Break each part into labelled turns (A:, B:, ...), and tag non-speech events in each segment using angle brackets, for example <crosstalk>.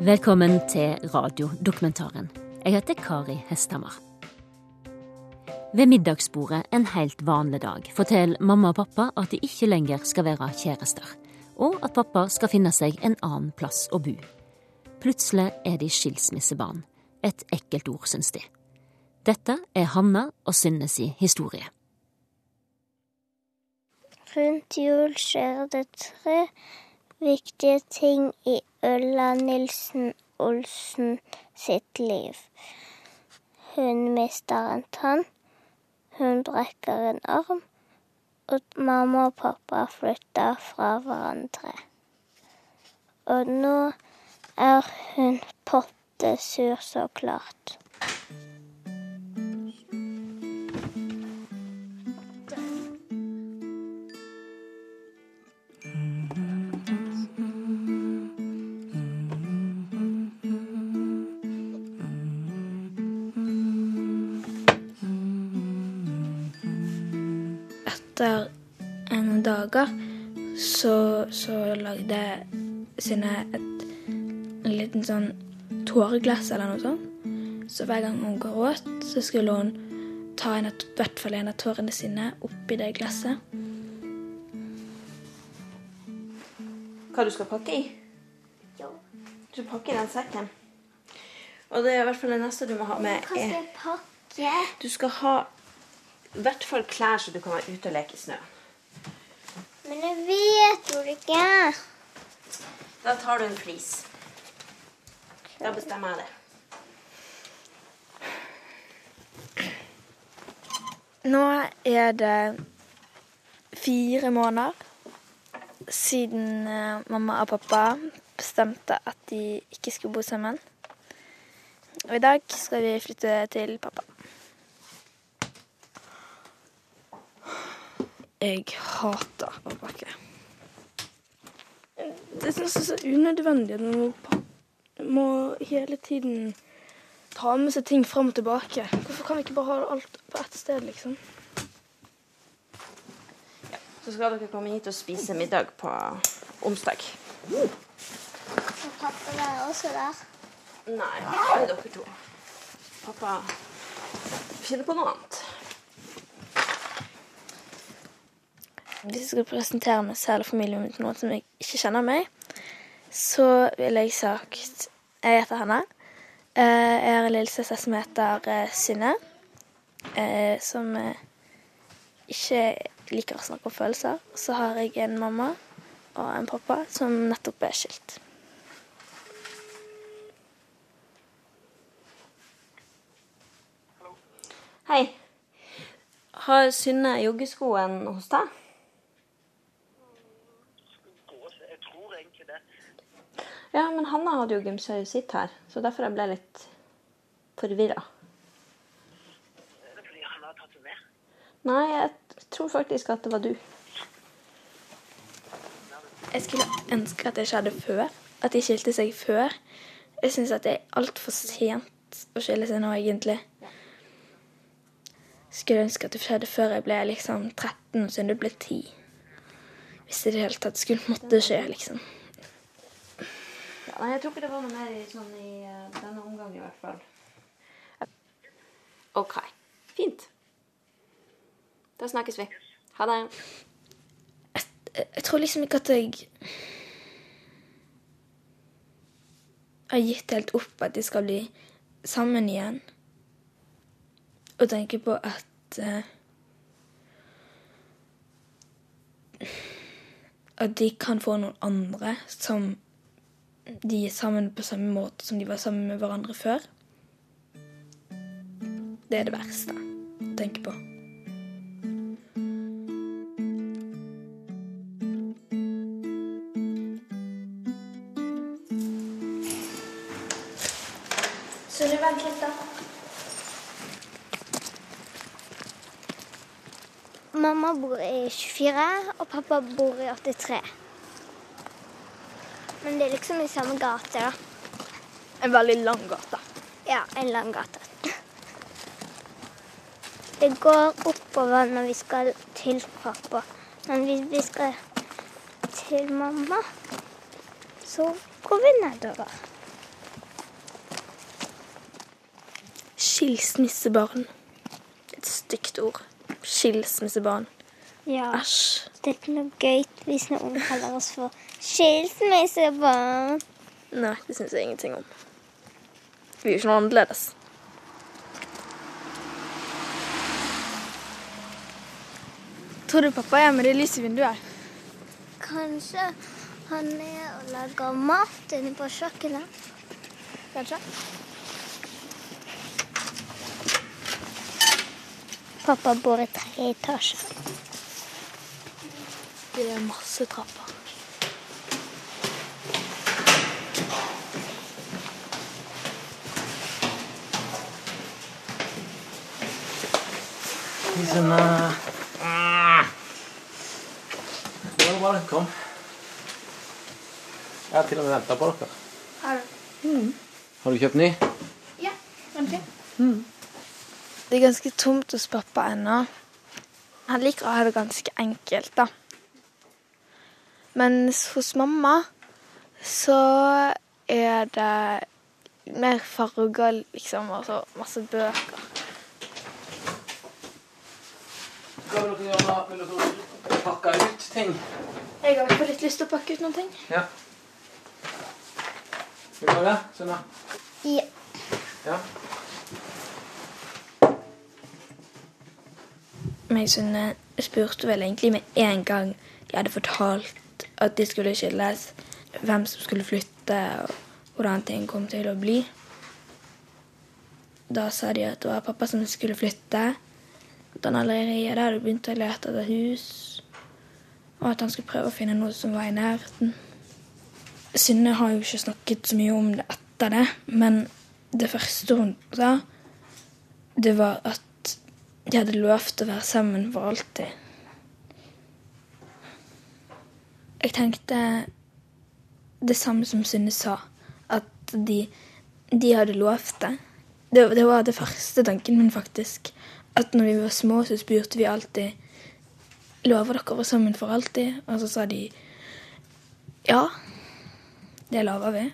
A: Velkommen til radiodokumentaren. Jeg heter Kari Hesthammer. Ved middagsbordet en helt vanlig dag forteller mamma og pappa at de ikke lenger skal være kjærester, og at pappa skal finne seg en annen plass å bo. Plutselig er de skilsmissebarn. Et ekkelt ord, syns de. Dette er Hanna og Synne si historie.
B: Rundt jul skjer det tre viktige ting i Ulla Nilsen Olsen sitt liv. Hun mister en tann, hun brekker en arm, og mamma og pappa flytter fra hverandre. Og nå er hun pottesur, så klart.
C: Etter noen dager så, så lagde Synne et en liten sånn tåreglass eller noe sånt. Så hver gang hun gråt, så skulle hun ta en, i hvert fall en av tårene sine oppi det glasset.
D: Hva du skal pakke i?
B: Jo.
D: Du skal pakke i den sekken. Og det er i hvert fall det neste du må ha med.
B: Hva skal jeg pakke?
D: du skal ha i hvert fall klær så du kan være ute og leke i snø.
B: Men jeg vet hvor ikke.
D: Da tar du en flis. Da bestemmer jeg det.
C: Nå er det fire måneder siden eh, mamma og pappa bestemte at de ikke skulle bo sammen. Og i dag skal vi flytte til pappa. Jeg hater å pakke. Det synes jeg er så unødvendig når man må hele tiden ta med seg ting fram og tilbake. Hvorfor kan vi ikke bare ha alt på ett sted, liksom?
D: Så skal dere komme hit og spise middag på onsdag.
B: Og pappa er også der.
D: Nei, bare er dere to. Pappa finner på noe annet.
C: Hvis jeg skal presentere meg selv og familien min til noen som jeg ikke kjenner meg, så ville jeg sagt Jeg heter Hanne. Eh, Jeg har en lillesøster som heter eh, Synne. eh, Som ikke liker å snakke om følelser. Så har jeg en mamma og en pappa som nettopp er skilt.
D: Hei. Har Synne joggeskoen hos deg?
E: Jeg tror egentlig det.
D: Ja, men Hanna hadde jo gymsøyet sitt her, så derfor jeg ble litt forvirra.
E: Det fordi Hanna har tatt det med?
D: Nei, jeg tror faktisk at det var du.
C: Jeg skulle ønske at det skjedde før. At de skilte seg før. Jeg syns at det er altfor sent å skille seg nå, egentlig. Skulle ønske at det skjedde før jeg ble liksom 13, og siden du ble 10. Hvis det i det hele tatt skulle måtte skje, liksom.
D: Nei, jeg tror ikke det var noe mer i, sånn i eh, denne omgang i hvert fall. OK. Fint. Da snakkes vi. Ha det.
C: Jeg, jeg tror liksom ikke at jeg har gitt helt opp at de skal bli sammen igjen. Og tenke på at uh, At de kan få noen andre som de er sammen på samme måte som de var sammen med hverandre før. Det er det verste å tenke på. Så vent litt, da.
B: Mamma bor i 24, og pappa bor i 83. Men det er liksom i samme gate, da.
C: En veldig lang gate.
B: Ja, en lang gate. Det går oppover når vi skal til pappa. Men hvis vi skal til mamma, så går vi nedover.
C: Skilsmissebarn. Et stygt ord. Skilsmissebarn.
B: Ja.
C: Æsj.
B: Det er ikke noe gøy hvis noen kaller oss for skilsmissebarn.
C: Nei, det syns jeg ingenting om. Vi er jo ikke noe annerledes. Tror du pappa er med det lyset i vinduet?
B: Kanskje han er og lager mat inne på kjøkkenet.
C: Kanskje?
B: Pappa bor i tre etasjer.
C: Det er masse trapper.
F: Sånn uh... var bra. Kom. Jeg har til og med venta på dere.
C: Har du?
F: Har du kjøpt ny?
C: Ja, kanskje. Det er ganske tomt hos pappa ennå. Han liker å ha det ganske enkelt, da. Mens hos mamma så er det mer farger, liksom, og så masse bøker.
F: Hva vil dere gjøre nå? Vil dere pakke ut ting?
C: Jeg har fått litt lyst til å pakke ut noen ting.
F: Ja. Vil du ha det, Sunna?
B: Ja.
F: Ja.
C: meg og Sunne spurte vel egentlig med en gang de hadde fortalt at de skulle skilles, hvem som skulle flytte, og hvordan ting kom til å bli. Da sa de at det var pappa som skulle flytte, at han allerede hadde begynt å lete etter hus, og at han skulle prøve å finne noe som var i nærheten. Synne har jo ikke snakket så mye om det etter det, men det første hun sa, det var at de hadde lovt å være sammen for alltid. Jeg tenkte det samme som Synne sa, at de, de hadde lovt det. det. Det var det første tanken min, faktisk. At når vi var små, så spurte vi alltid Lover dere å være sammen for alltid? Og så sa de ja. Det lover vi.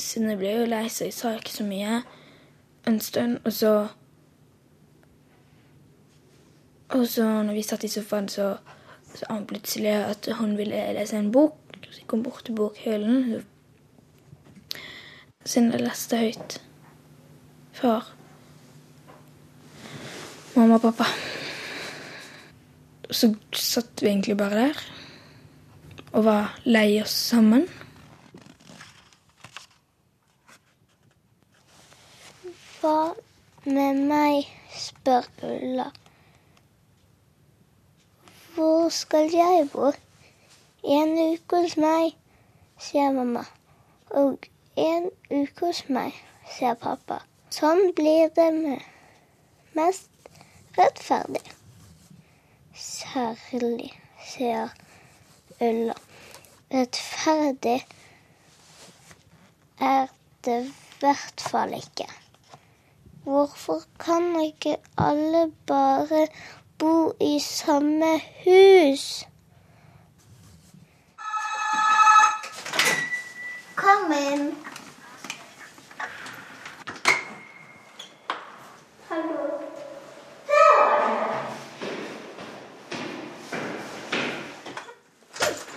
C: Synne ble jo lei seg, sa ikke så mye en stund. Og så Og så når vi satt i sofaen, så sa han plutselig at hun ville lese en bok. Så jeg kom bort til bokhyllen. Synne leste høyt for mamma og pappa. Så satt vi egentlig bare der og var lei oss sammen.
B: Hva med meg, spør Ulla. Hvor skal jeg bo? En uke hos meg, sier mamma. Og en uke hos meg, sier pappa. Sånn blir det mest rettferdig. Særlig, sier Ulla. Rettferdig er det i hvert fall ikke. Hvorfor kan ikke alle bare bo i samme hus? Kom inn.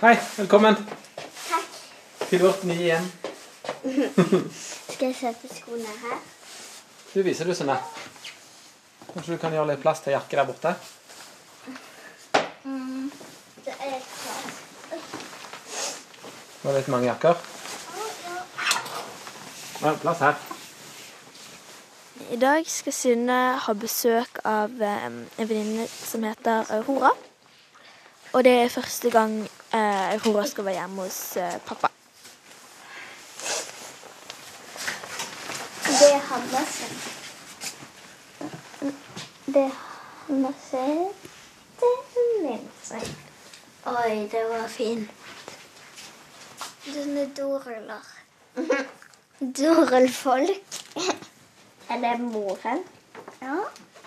F: Hei, velkommen.
B: Takk.
F: Til vårt nye hjem. <laughs>
B: Skal jeg sette skoene her?
F: Du viser du, Sunne. Kanskje du kan gjøre litt plass til jakke der borte?
B: Det er klart.
F: Det var litt mange jakker. Ja, plass her.
C: I dag skal Synne ha besøk av eh, en venninne som heter Aurora. Og det er første gang eh, Aurora skal være hjemme hos eh, pappa.
B: Det er Hanna sin. Det er Hanna sin. Det er min sin. Oi, det var fint. Denne doruller. <laughs> Dorullfolk. Er det moren? Ja.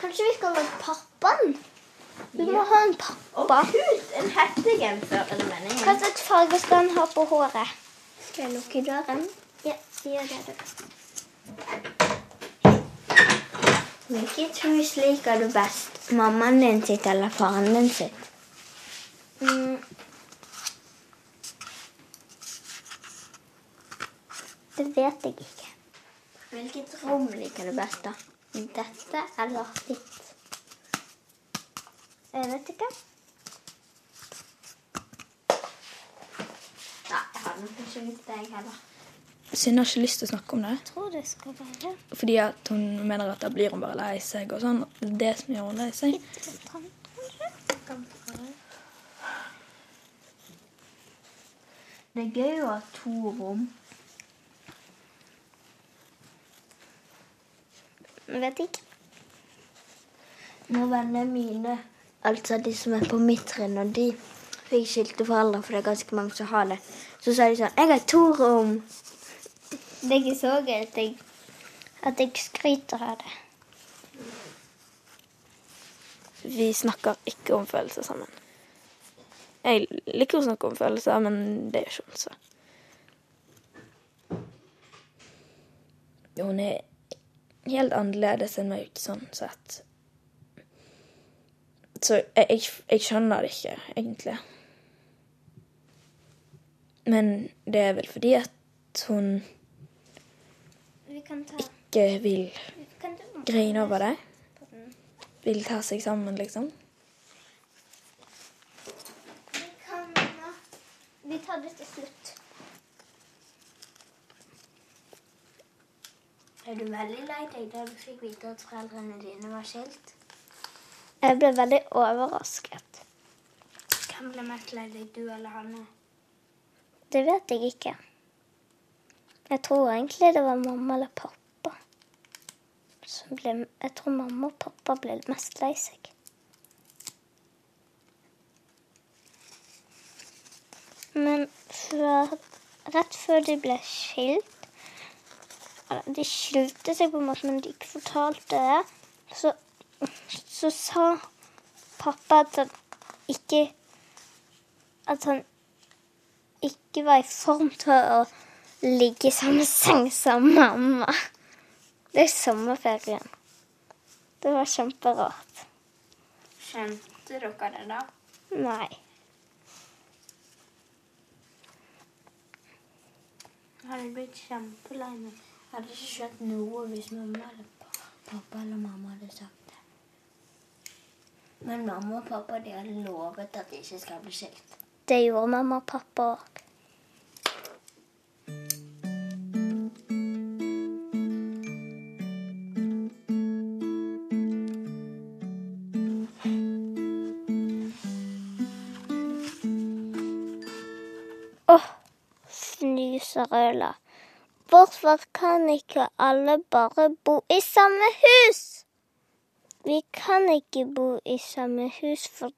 B: Kanskje vi skal være pappaen? Vi må ha en pappa.
D: En hettegenser er det meningen.
B: Hva slags farge skal han ha på håret? Skal jeg lukke døren? Ja. gjør det, du. Hvilket hus liker du best? Mammaen din sitt eller faren din sitt? Mm. Det vet jeg ikke. Hvilket rom liker du best, da? Dette eller ditt? Jeg vet ikke. Nei, jeg har nok ikke likt deg heller.
C: Synne har ikke lyst til å snakke om det.
B: Jeg tror det skal være
C: Fordi at hun mener at da blir hun bare lei seg og sånn. Det er det som gjør henne lei seg.
B: litt trangt, kanskje. Det er gøy å ha to rom. Jeg vet ikke. Når vennene mine, altså de som er på mitt trinn, og de fikk skilte foreldre, for det er ganske mange som har det, så sa de sånn 'Jeg har to rom'. Det er ikke så at jeg, at jeg skryter av det.
C: Vi snakker ikke om følelser sammen. Jeg liker å snakke om følelser, men det gjør ikke hun, så. Hun er helt annerledes enn meg sånn sett. Så jeg, jeg, jeg skjønner det ikke, egentlig. Men det er vel fordi at hun
B: Vi kan ta,
C: ikke vil
B: vi
C: grine over det. Vil ta seg sammen, liksom.
B: Vi kan Vi tar det til slutt. Er du veldig lei deg da du fikk vite at foreldrene dine var skilt? Jeg ble veldig overrasket. Hvem ble mest lei deg, du eller Hanne? Det vet jeg ikke. Jeg tror egentlig det var mamma eller pappa. Som ble, jeg tror mamma og pappa ble mest lei seg. Men før, rett før de ble skilt De skilte seg på en måte, men de ikke fortalte det. Så, så sa pappa at han ikke At han ikke var i form til å ligge i samme seng som mamma. Det er sommerferien. Det var kjemperart.
D: Skjønte dere det, da?
B: Nei.
G: Hadde blitt kjempelei meg. Hadde ikke skjønt noe hvis mamma eller pappa eller mamma hadde sagt. Men mamma og pappa de har lovet at de ikke skal bli skilt.
B: Det gjorde mamma og pappa òg. Åh, fnyser Hvorfor kan ikke alle bare bo i samme hus? Vi kan ikke bo i samme hus, for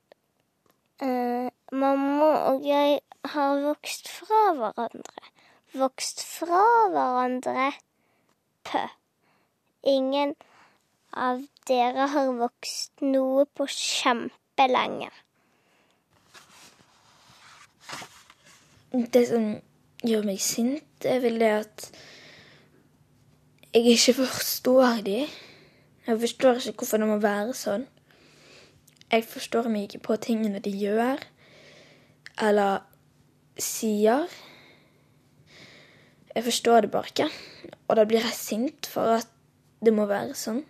B: Eh, mamma og jeg har vokst fra hverandre. Vokst fra hverandre. Pø. Ingen av dere har vokst noe på kjempelenge.
C: Det som gjør meg sint, er vel det at jeg ikke forstår de. Jeg forstår ikke hvorfor det må være sånn. Jeg forstår meg ikke på tingene de gjør eller sier. Jeg forstår det bare ikke. Og da blir jeg sint for at det må være sånn.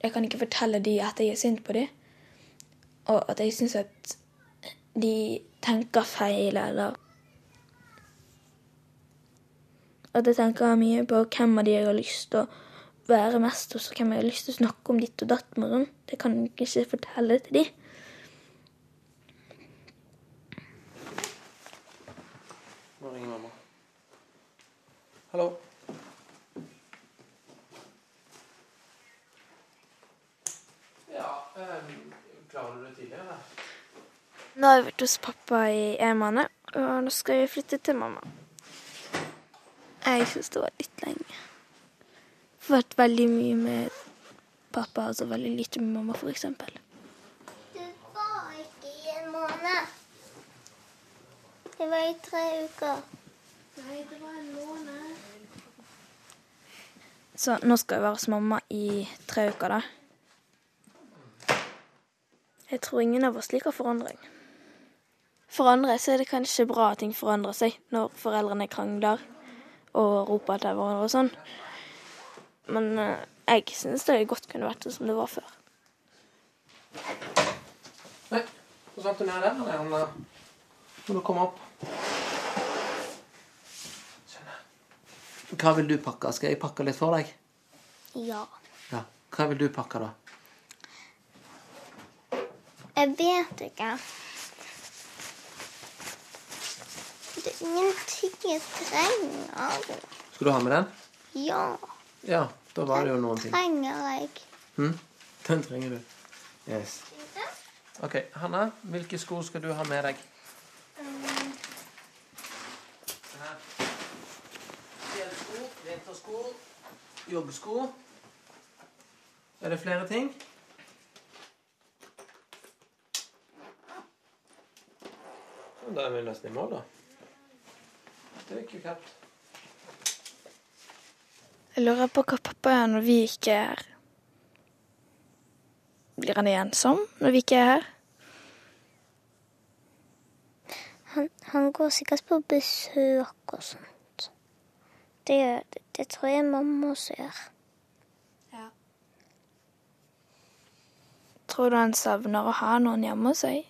C: Jeg kan ikke fortelle de at jeg er sint på de, og at jeg syns at de tenker feil, eller At jeg tenker mye på hvem av de jeg har lyst til å være mest hos, og hvem jeg har lyst til å snakke om ditt og datt med. sånn. Det kan jeg ikke fortelle til de.
F: Nå ringer mamma. Hallo? Ja, um, klarer du det tidligere?
C: Nå har jeg vært hos pappa i en måned, og nå skal jeg flytte til mamma. Jeg syns det var litt lenge. Vært veldig mye med pappa, altså veldig lite med mamma, eksempel.
B: Det var ikke i en måned. Det var i tre uker. Nei, det var en måned.
C: Så nå skal jeg være hos mamma i tre uker, da. Jeg tror ingen av oss liker forandring. For andre så er det kanskje bra at ting forandrer seg når foreldrene krangler og rope til hverandre og sånn. Men eh, jeg syns det godt kunne vært det som det var før.
F: Nei, forsvant du ned der, eller? Må du komme opp? Hva vil du pakke? Skal jeg pakke litt for deg?
B: Ja.
F: Ja. Hva vil du pakke, da?
B: Jeg vet ikke. Det er ingenting jeg trenger.
F: Skal du ha med den?
B: Ja,
F: Ja, da var det jo noen ting.
B: Den trenger jeg.
F: Hm? Den trenger du. Yes. OK, Hanna, hvilke sko skal du ha med deg? Fjellsko, vintersko, joggesko. Er det flere ting? Da er vi nesten i mål, da. Det er ikke kjapt.
C: Jeg lurer på hva pappa gjør når vi ikke er her. Blir han ensom når vi ikke er her?
B: Han, han går sikkert på besøk og sånt. Det, det, det tror jeg mamma også gjør.
C: Tror du han savner å ha noen hjemme hos seg?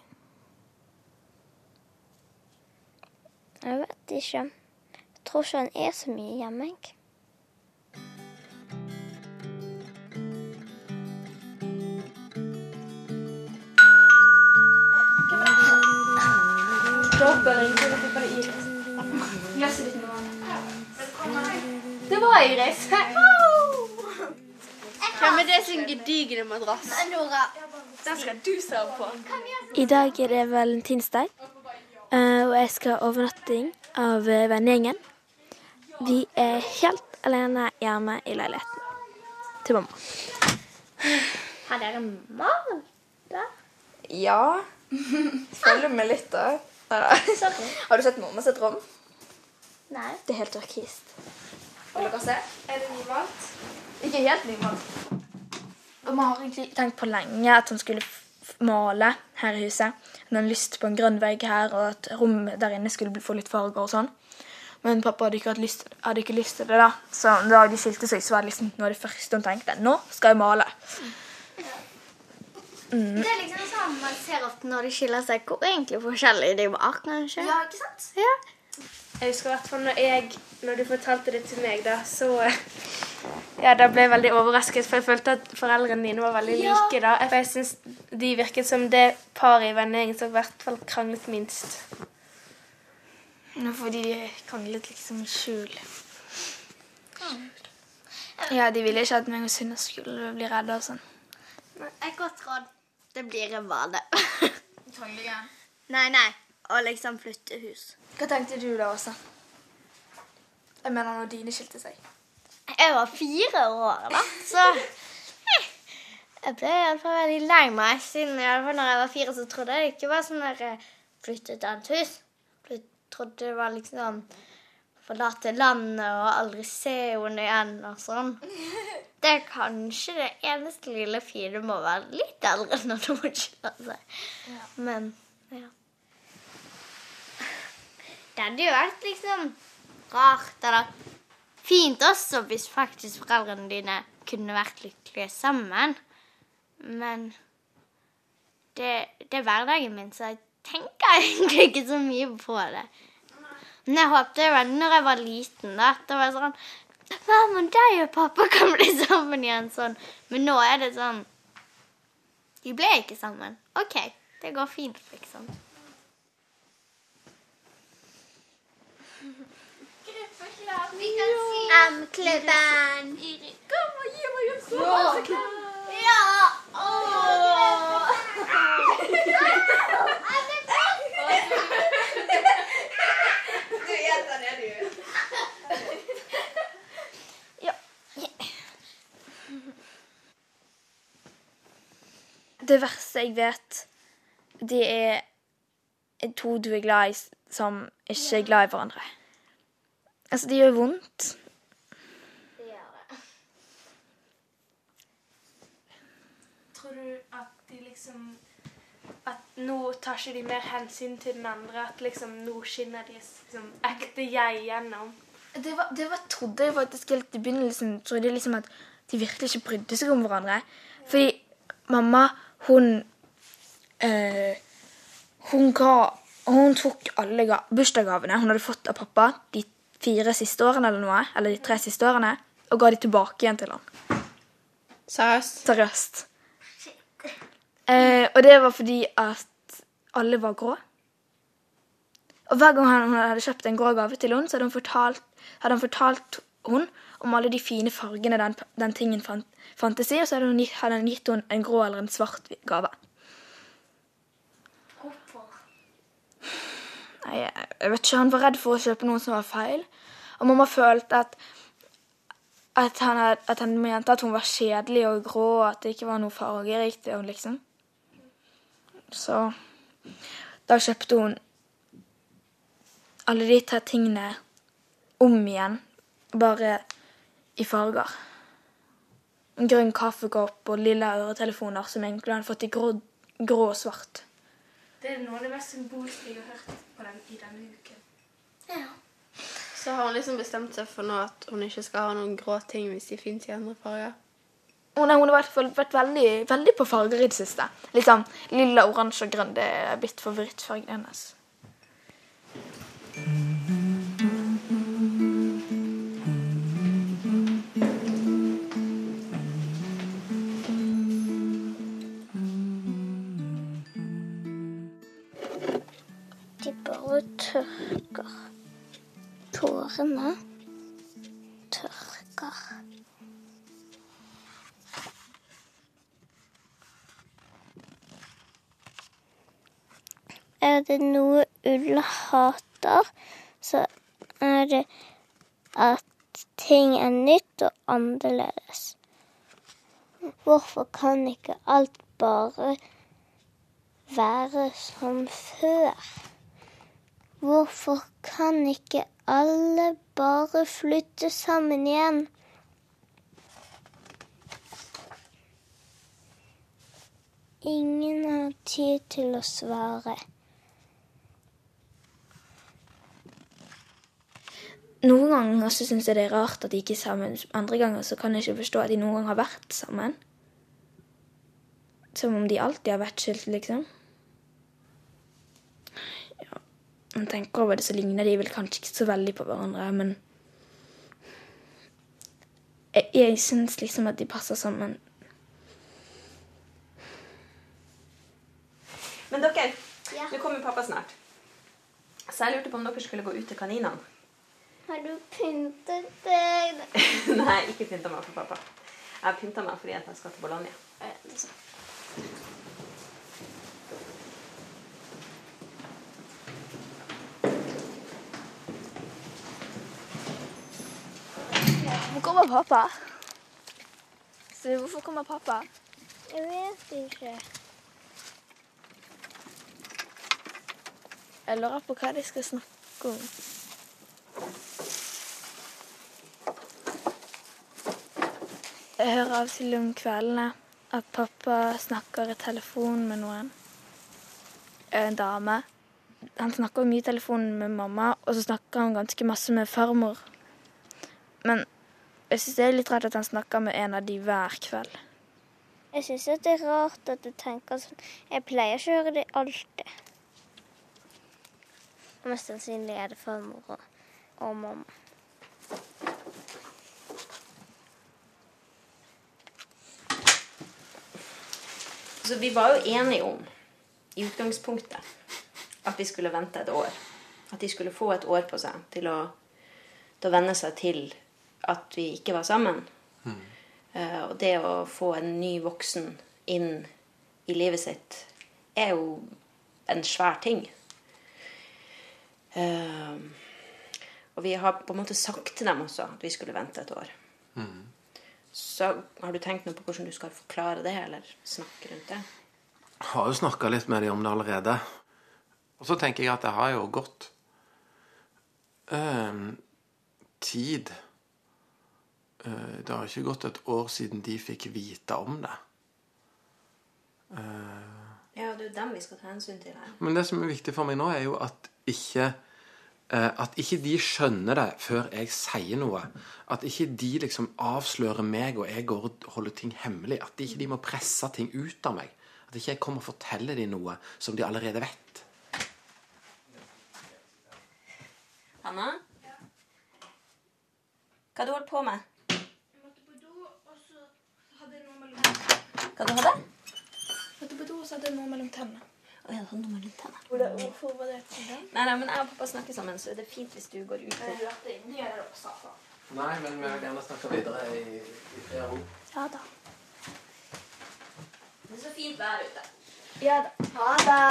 B: Jeg vet ikke. Tror ikke han er så mye hjemme. jeg.
G: Det var Iris.
H: Hvem er det sin gedigne madrass? Den skal du sove på.
C: I dag er det valentinsdag, eh, og jeg skal ha overnatting av eh, vennegjengen. Vi er helt alene hjemme i leiligheten til mamma.
B: Har dere mal?
C: Ja. Følg med litt, da. <laughs> Har du sett mamma sitt rom?
B: Nei.
C: Det er helt turkist. Vil dere se? Er det nymalt? Ikke helt nymalt. Og vi har egentlig tenkt på lenge at han skulle male her i huset. Han hadde lyst på en grønn vegg her, og at rommet der inne skulle få litt farger og sånn. Men pappa hadde ikke, hatt lyst, hadde ikke lyst til det, da. Så da de skilte seg, så var det liksom noe av det første hun tenkte. Nå skal jeg male.
H: Det er liksom det samme man ser ofte når de skiller seg, hvor egentlig forskjellige de var, kanskje.
G: Ja, ikke sant?
H: Ja.
C: Jeg husker i hvert fall når jeg Når du fortalte det til meg, da, så Ja, da ble jeg veldig overrasket, for jeg følte at foreldrene dine var veldig like. da. For jeg syns de virket som det paret i vennegjengen som i hvert fall kranglet minst. Fordi de kranglet liksom i skjul. Ja, de ville ikke at meg og Sunna skulle bli redde og sånn.
H: Et godt råd. Det blir en revale. Nei, nei. Å liksom flytte hus.
C: Hva tenkte du da også? Jeg mener når dine skilte seg.
H: Jeg var fire år, da, så eh, Jeg ble iallfall veldig lei meg. Siden i alle fall når jeg var fire, så trodde jeg det ikke var sånn der eh, flytte et annet hus. Trodde det var liksom sånn forlate landet og aldri se henne igjen og sånn. <laughs> Det er kanskje det eneste lille fine med å være litt eldre når noen skiller seg. Men ja. Det hadde jo vært liksom rart eller fint også hvis faktisk foreldrene dine kunne vært lykkelige sammen. Men det, det er hverdagen min, så jeg tenker egentlig ikke så mye på det. Men jeg håpte jo var når jeg var liten, da. Da var jeg sånn Mamma, deg og pappa kan bli sammen igjen sånn. Men nå er det sånn De ble ikke sammen. OK, det går fint, liksom. M-klubben. Kom og gi meg en sånn. Ja!
C: Det verste jeg vet, det er to du er glad i, som ikke er glad i hverandre. Altså, det gjør vondt.
H: Det gjør det.
I: Tror du at de liksom At nå tar ikke de mer hensyn til den andre? At liksom nå skinner deres liksom, ekte jeg gjennom?
C: Det var, det var trodde jeg faktisk helt i begynnelsen. Trodde jeg liksom at de virkelig ikke brydde seg om hverandre. Fordi mamma, hun øh, Hun ga Hun tok alle ga, bursdagsgavene hun hadde fått av pappa de fire siste årene eller noe, eller de tre siste årene, og ga de tilbake igjen til han.
J: Seriøst?
C: Seriøst. Eh, og det var fordi at alle var grå. Og hver gang hun hadde kjøpt en grå gave til henne, så hadde han fortalt, hadde han fortalt hun om alle de fine fargene den, den tingen fant, fantes i, og så hadde, hun, hadde han gitt henne en grå eller en svart gave. Nei, jeg, vet ikke, Han var redd for å kjøpe noe som var feil. Og mamma følte at at han, at han mente at hun var kjedelig og grå, og at det ikke var noe fargerikt ved liksom. Så da kjøpte hun alle de tre tingene om igjen, bare i farger. En grønn kaffekopp og lilla øretelefoner som egentlig hadde fått i grå, grå og svart.
I: Det er noe av det mest symbolske jeg har hørt på den, i denne uken. Ja.
J: Så har hun liksom bestemt seg for nå at hun ikke skal ha noen grå ting hvis de fins i andre farger.
C: Hun, har- i hvert fall vært veldig, veldig på farger i det siste. Litt sånn lilla, oransje og grønn. Det er blitt favorittfargen hennes.
B: De bare tørker. Tårene Er det noe ull hater, så er det at ting er nytt og annerledes. Hvorfor kan ikke alt bare være som før? Hvorfor kan ikke alle bare flytte sammen igjen? Ingen har tid til å svare.
C: Noen ganger så syns jeg det er rart at de ikke er sammen. Andre ganger så kan jeg ikke forstå at de noen gang har vært sammen. Som om de alltid har vært skilt, liksom. Ja, man tenker over det, så ligner de vel kanskje ikke så veldig på hverandre, men Jeg, jeg syns liksom at de passer sammen.
D: Men dere, nå kommer pappa snart. Så jeg lurte på om dere skulle gå ut til kaninene.
B: Har du pyntet deg? <laughs>
D: Nei, ikke pynta meg for pappa. Jeg har pynta meg fordi jeg skal til Bologna.
C: Hvor kommer pappa? Så hvorfor kommer pappa?
B: Jeg vet ikke.
C: Jeg lurer på hva de skal snakke om. Jeg hører av til om kveldene at pappa snakker i telefon med noen. En dame. Han snakker mye i telefonen med mamma, og så snakker han ganske masse med farmor. Men jeg syns det er litt rart at han snakker med en av de hver kveld.
B: Jeg syns det er rart at du tenker sånn. Jeg pleier ikke å høre det alltid. Og Mest sannsynlig er det farmor og, og mamma.
D: Så vi var jo enige om i utgangspunktet at vi skulle vente et år. At de skulle få et år på seg til å, til å venne seg til at vi ikke var sammen. Eh, og det å få en ny voksen inn i livet sitt er jo en svær ting. Eh, og vi har på en måte sagt til dem også at vi skulle vente et år. Så har du tenkt noe på hvordan du skal forklare det, eller snakke rundt det?
F: Jeg har jo snakka litt med dem om det allerede. Og så tenker jeg at det har jo gått eh, tid Eh, Det har ikke gått et år siden de fikk vite om det. Eh,
D: Ja, det er jo dem vi skal ta hensyn til her.
F: Men det som er viktig for meg nå, er jo at ikke At ikke de skjønner det før jeg sier noe. At ikke de liksom avslører meg, og jeg går og holder ting hemmelig. At ikke de må presse ting ut av meg. At ikke jeg kommer og forteller dem noe som de allerede vet.
D: Hanna? Hva har du holdt på med? Jeg
C: måtte på do, og så hadde jeg noe mellom tennene.
D: Hva du hadde?
I: Måtte på do, og så hadde jeg noe mellom tennene.
D: Å ja, du hadde noe mellom tennene.
I: Hvorfor var det det?
D: Nei, nei, men jeg og pappa snakker sammen, så det er fint hvis du går ut.
I: Jeg hørte inni det på sofaen.
F: Nei, men vi vil gjerne snakke videre i, i flere ro.
I: Ja da.
D: Det er så fint vær ute.
I: Ja da. Ha det.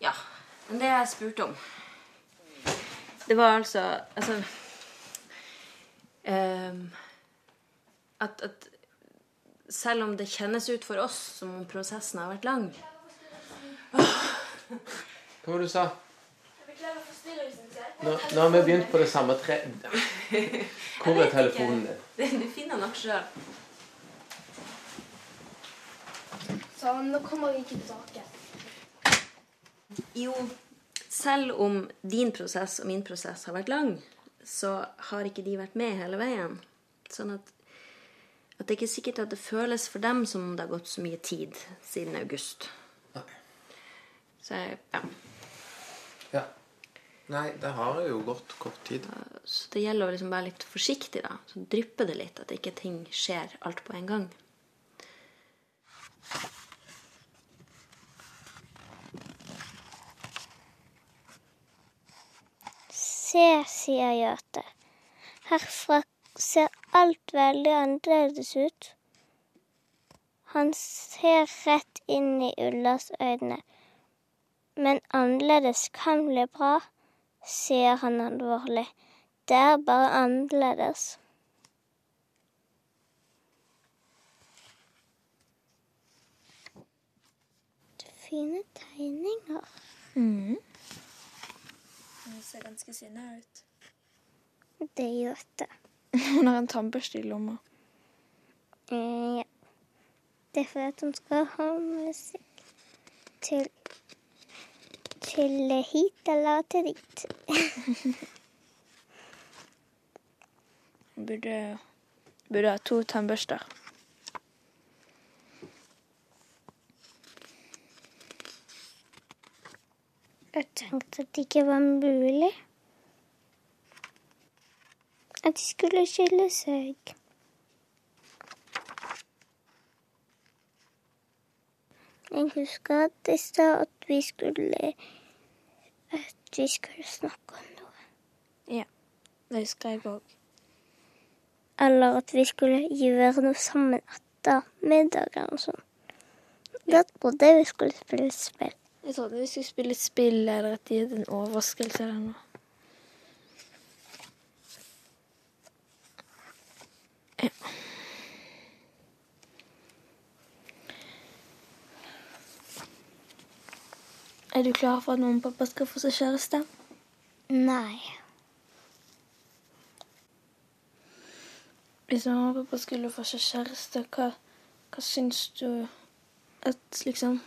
D: Ja, men det jeg spurte om Det var altså Altså um, at, at selv om det kjennes ut for oss som om prosessen har vært lang
F: Hva var det du sa? Nå, nå har vi begynt på det samme tre... Hvor er telefonen din? <laughs>
D: Du finner nok sjøl.
I: Så nå kommer vi ikke tilbake.
D: Jo, selv om din prosess og min prosess har vært lang, så har ikke de vært med hele veien. Sånn at, at det er ikke sikkert at det føles for dem som om det har gått så mye tid siden august. Nei. Så ja.
F: Ja. Nei, det har jo gått kort tid.
D: Så det gjelder å liksom være litt forsiktig, da. Så drypper det litt, at ikke ting skjer alt på en gang.
B: Se, sier Jøte. Herfra ser alt veldig annerledes ut. Han ser rett inn i Ullas øyne. Men annerledes kan bli bra, sier han alvorlig. Det er bare annerledes. Fine tegninger.
C: Hun ser ganske sinna ut.
B: Det gjør det. <laughs>
C: Hun har en tannbørste i lomma.
B: Eh, ja. Det er for at hun skal ha musikk til til hit eller til dit. <laughs>
C: Hun burde, burde ha to tannbørster.
B: Jeg tenkte at det ikke var mulig. At de skulle skille seg. Jeg husker at de sa at vi skulle at vi skulle snakke om noe.
C: Ja, det husker jeg òg.
B: Eller at vi skulle gjøre noe sammen etter middagen og sånn. Da trodde jeg vi skulle spille spill.
C: Jeg trodde vi skulle spille et spill eller at de hadde en overraskelse eller noe. Ja. Er du klar for at mamma og pappa skal få seg kjæreste?
B: Nei.
C: Hvis mamma og pappa skulle få seg kjæreste, hva, hva syns du at liksom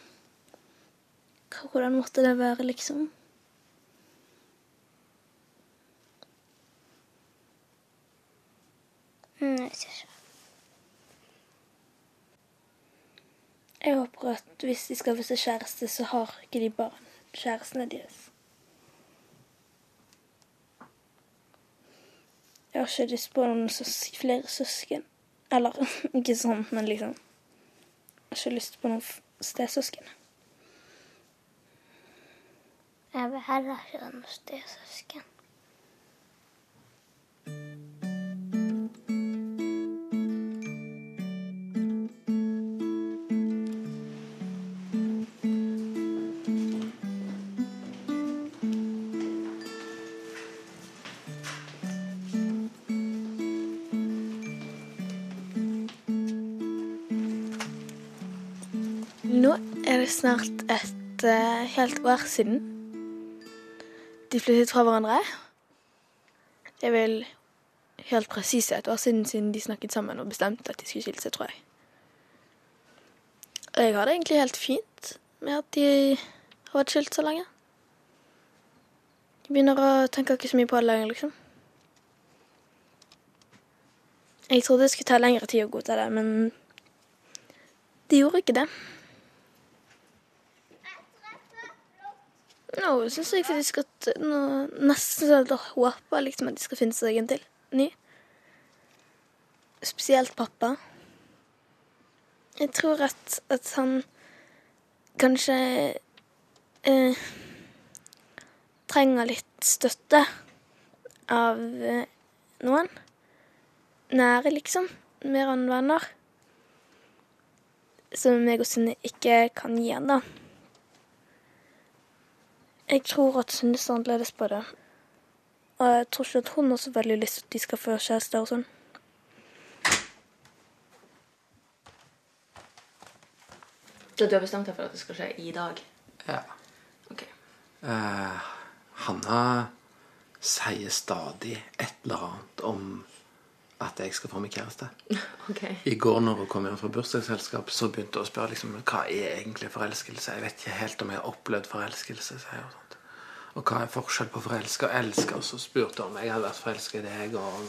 C: Hvordan måtte det være, liksom?
B: Mm, jeg ser ikke.
C: Jeg håper at hvis de skal få seg kjæreste, så har ikke de barn. Kjærestene deres. Jeg har ikke lyst på noen søs flere søsken. Eller <laughs> ikke sånn, men liksom Jeg har ikke lyst på noen stesøsken.
B: Jeg vil heller ikke ha noe stesøsken.
C: Nå er det snart et uh, helt år siden de flyttet fra hverandre. Det er vel helt presis et år siden siden de snakket sammen og bestemte at de skulle skille seg, tror jeg. Og jeg har det egentlig helt fint med at de har vært skilt så lenge. Jeg begynner å tenke ikke så mye på det lenger, liksom. Jeg trodde det skulle ta lengre tid å godta det, men det gjorde ikke det. Nå syns jeg faktisk at nå, nesten så jeg håper liksom at de skal finne seg en til ny. Spesielt pappa. Jeg tror at, at han kanskje eh, trenger litt støtte av eh, noen. Nære, liksom. Mer enn venner. Som meg og Synne ikke kan gi han, da. Jeg tror at Synne ser annerledes på det. Og jeg tror ikke at hun har så veldig lyst til at de skal få kjæreste og sånn.
D: Så du har bestemt deg for at det skal skje i dag?
F: Ja.
D: Ok.
F: Eh, Hanna sier stadig et eller annet om at jeg skal få meg kjæreste. <laughs>
D: Okay.
F: I går når hun kom hjem fra bursdagsselskap, så begynte hun å spørre liksom, hva er egentlig forelskelse. Jeg vet ikke helt om jeg har opplevd forelskelse. hun. sånt. Og hva er forskjell på forelske og elske? Og så spurte hun om jeg hadde vært forelska i deg, og om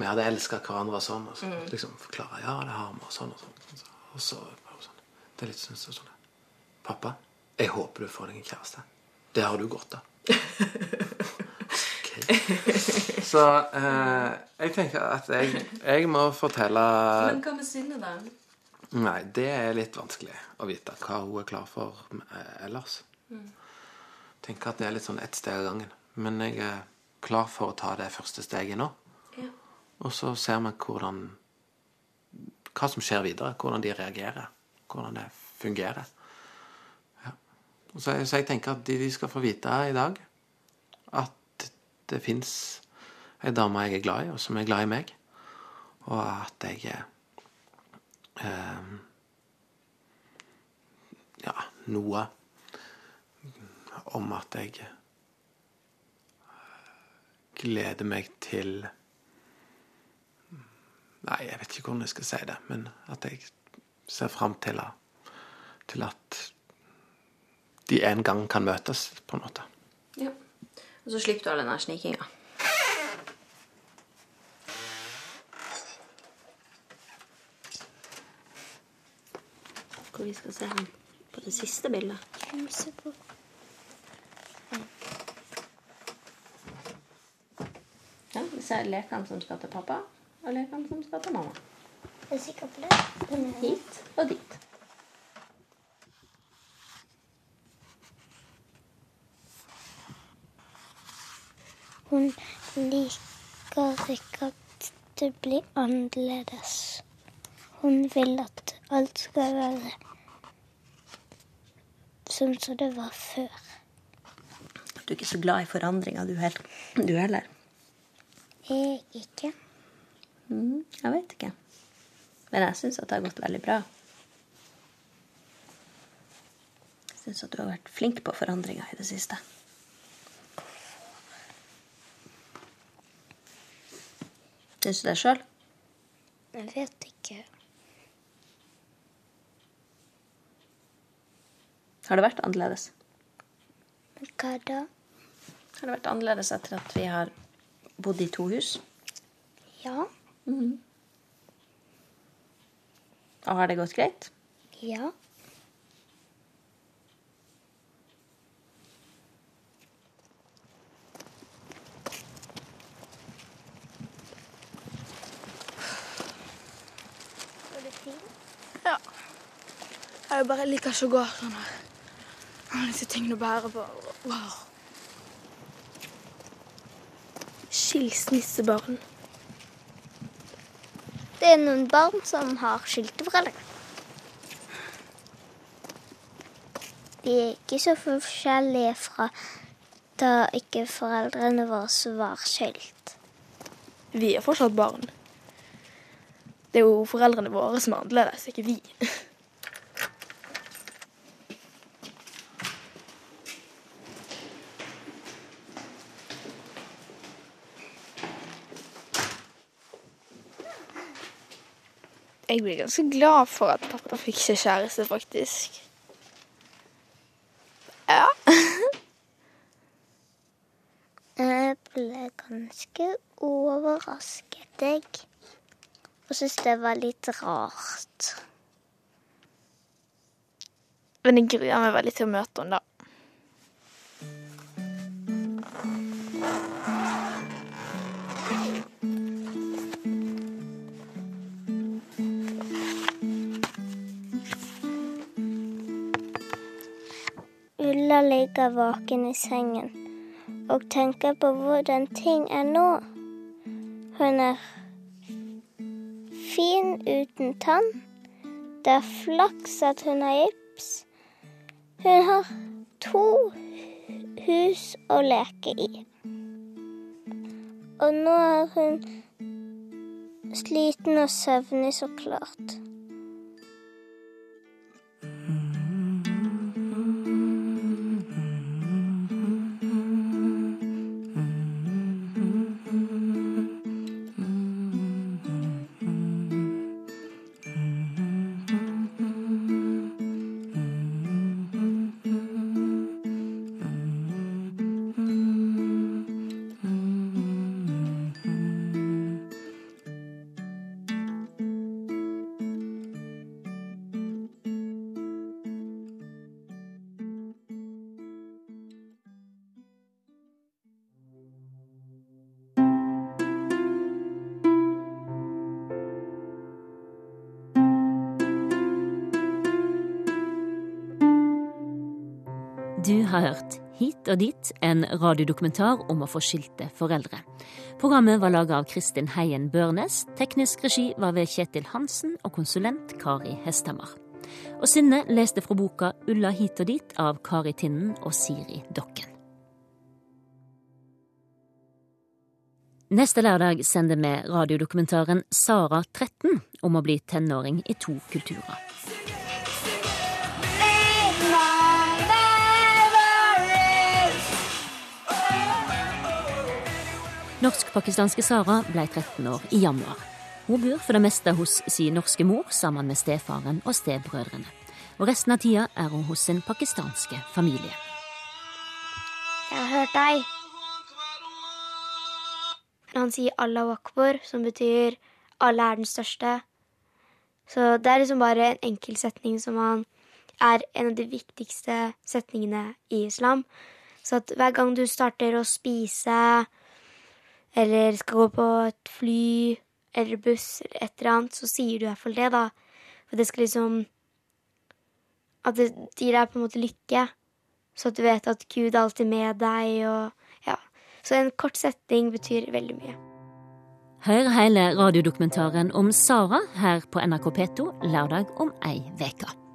F: vi hadde elska hverandre og sånn. Og så
D: Mm.
F: liksom forklare ja, det har vi, og sånn og sånn. Og så, og så bare sånn. Det er litt sånn, sånn, sånn. Pappa, jeg håper du får deg en kjæreste. Det har du godt av. <laughs> Ok. Så eh, jeg tenker at jeg, jeg må fortelle
D: Men hva med sinnet, da?
F: Nei, det er litt vanskelig å vite hva hun er klar for eh, ellers.
D: Mm.
F: Tenker at det er litt sånn ett steg av gangen. Men jeg er klar for å ta det første steget nå.
D: Ja.
F: Og så ser vi hvordan hva som skjer videre. Hvordan de reagerer. Hvordan det fungerer. Ja. Så, jeg- så jeg tenker at de, de skal få vite i dag at det fins ei dame jeg er glad i, og som er glad i meg. Og at jeg er eh, Ja, noe om at jeg eh, gleder meg til Nei, jeg vet ikke hvordan jeg skal si det, men at jeg ser fram til, til at de en gang kan møtes, på en måte.
D: Ja. Og så slipper du all den snikinga. Vi skal se hen? På det siste bildet. Ja, vi ser lekene som skal til pappa, og lekene som skal til mamma.
B: Er du sikker på det?
D: Hit og dit.
B: Hun liker ikke at det blir annerledes. Hun vil at alt skal være sånn som det var før.
D: Du er ikke så glad i forandringer, du, heller? du heller.
B: Jeg ikke.
D: Mm, jeg vet ikke. Men jeg syns at det har gått veldig bra. Jeg syns at du har vært flink på forandringer i det siste. Syns du det sjøl?
B: Jeg vet ikke.
D: Har det vært annerledes?
B: Men hva da?
D: Har det vært annerledes etter at vi har bodd i to hus?
B: Ja.
D: Og har det gått greit?
B: Ja. Var det fint?
C: Ja. Jeg bare liker ikke å gå sånn her. Alle Disse tingene å bære på. Wow. Skilsmissebarn.
B: Det er noen barn som har skilte foreldre. De er ikke så forskjellige fra da ikke foreldrene våre var skilt.
C: Vi er fortsatt barn. Det er jo foreldrene våre som er annerledes, ikke vi. Jeg blir ganske glad for at pappa fikk seg kjæreste, faktisk. Ja. <laughs>
B: Jeg ble ganske overrasket, jeg. Og syntes det var litt rart.
C: Men jeg gruer meg veldig til å møte henne, da.
B: Ligger vaken i sengen og tenker på hvordan ting er nå. Hun er fin uten tann. Det er flaks at hun har gips. Hun har to hus å leke i. Og nå er hun sliten og søvnig, så klart.
A: Har hørt Hit og dit, en radiodokumentar om å få skilte foreldre. Programmet var laga av Kristin Heien Børnes, teknisk regi var ved Kjetil Hansen og konsulent Kari Hesthammer. Og Synne leste fra boka Ulla hit og dit av Kari Tinnen og Siri Dokken. Neste lørdag sender vi radiodokumentaren Sara 13 om å bli tenåring i to kulturer. Norsk-pakistanske Sara ble 13 år i januar. Hun bor for det meste hos sin norske mor sammen med stefaren og stebrødrene. Og resten av tida er hun hos sin pakistanske familie.
K: Jeg har hørt deg. Han sier Allah wakbar, som betyr alle er den største. Så det er liksom bare en enkel setning som han er en av de viktigste setningene i islam. Så at hver gang du starter å spise, eller skal gå på et fly eller buss eller et eller annet, så sier du i hvert fall det, da. For det skal liksom At det gir deg på en måte lykke. Så at du vet at Gud er alltid med deg, og ja. Så en kort setning betyr veldig mye.
A: Hør hele radiodokumentaren om Sara her på NRK P2 lørdag om ei veke.